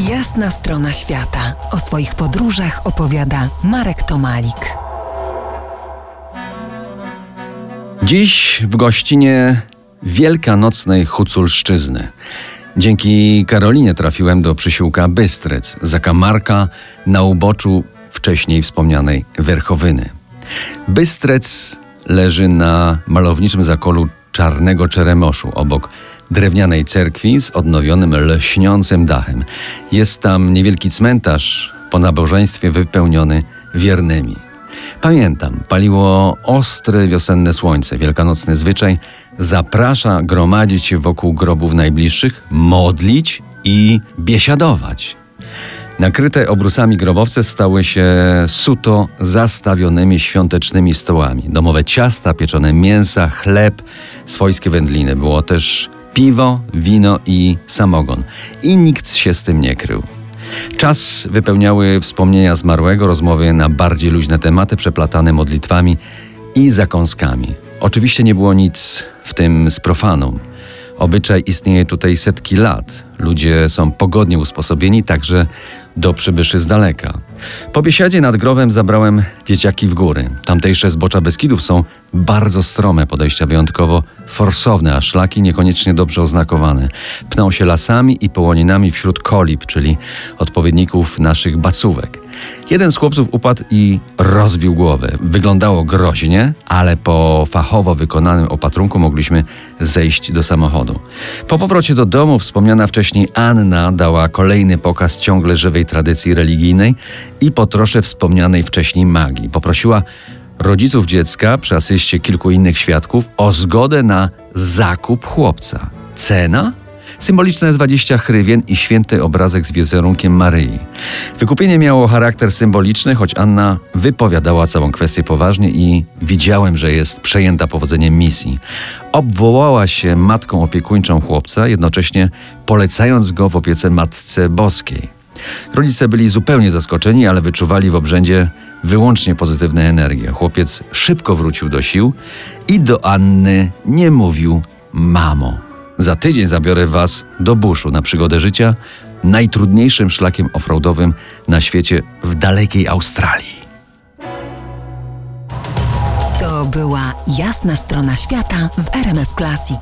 Jasna strona świata. O swoich podróżach opowiada Marek Tomalik. Dziś w gościnie wielkanocnej Huculszczyzny. Dzięki Karolinie trafiłem do przysiłka Bystrec, zakamarka na uboczu wcześniej wspomnianej Werchowyny. Bystrec leży na malowniczym zakolu Czarnego Czeremoszu, obok drewnianej cerkwi z odnowionym lśniącym dachem. Jest tam niewielki cmentarz po nabożeństwie wypełniony wiernymi. Pamiętam, paliło ostre wiosenne słońce. Wielkanocny zwyczaj zaprasza gromadzić się wokół grobów najbliższych, modlić i biesiadować. Nakryte obrusami grobowce stały się suto zastawionymi świątecznymi stołami. Domowe ciasta, pieczone mięsa, chleb, swojskie wędliny. Było też piwo, wino i samogon. I nikt się z tym nie krył. Czas wypełniały wspomnienia zmarłego, rozmowy na bardziej luźne tematy, przeplatane modlitwami i zakąskami. Oczywiście nie było nic w tym z profaną. Obyczaj istnieje tutaj setki lat. Ludzie są pogodnie usposobieni także do przybyszy z daleka. Po biesiadzie nad grobem zabrałem dzieciaki w góry. Tamtejsze zbocza Beskidów są bardzo strome, podejścia wyjątkowo forsowne, a szlaki niekoniecznie dobrze oznakowane. Pną się lasami i połoninami wśród kolib, czyli odpowiedników naszych bacówek. Jeden z chłopców upadł i rozbił głowę. Wyglądało groźnie, ale po fachowo wykonanym opatrunku mogliśmy zejść do samochodu. Po powrocie do domu wspomniana wcześniej Anna dała kolejny pokaz ciągle żywej tradycji religijnej i po trosze wspomnianej wcześniej magii. Poprosiła rodziców dziecka przy asyście kilku innych świadków o zgodę na zakup chłopca. Cena? Symboliczne 20 hrywien i święty obrazek z wizerunkiem Maryi. Wykupienie miało charakter symboliczny, choć Anna wypowiadała całą kwestię poważnie i widziałem, że jest przejęta powodzeniem misji. Obwołała się matką opiekuńczą chłopca, jednocześnie polecając go w opiece Matce Boskiej. Rodzice byli zupełnie zaskoczeni, ale wyczuwali w obrzędzie wyłącznie pozytywne energie. Chłopiec szybko wrócił do sił i do Anny nie mówił mamo. Za tydzień zabiorę Was do buszu na przygodę życia najtrudniejszym szlakiem offroadowym na świecie w dalekiej Australii. To była jasna strona świata w RMF Classic.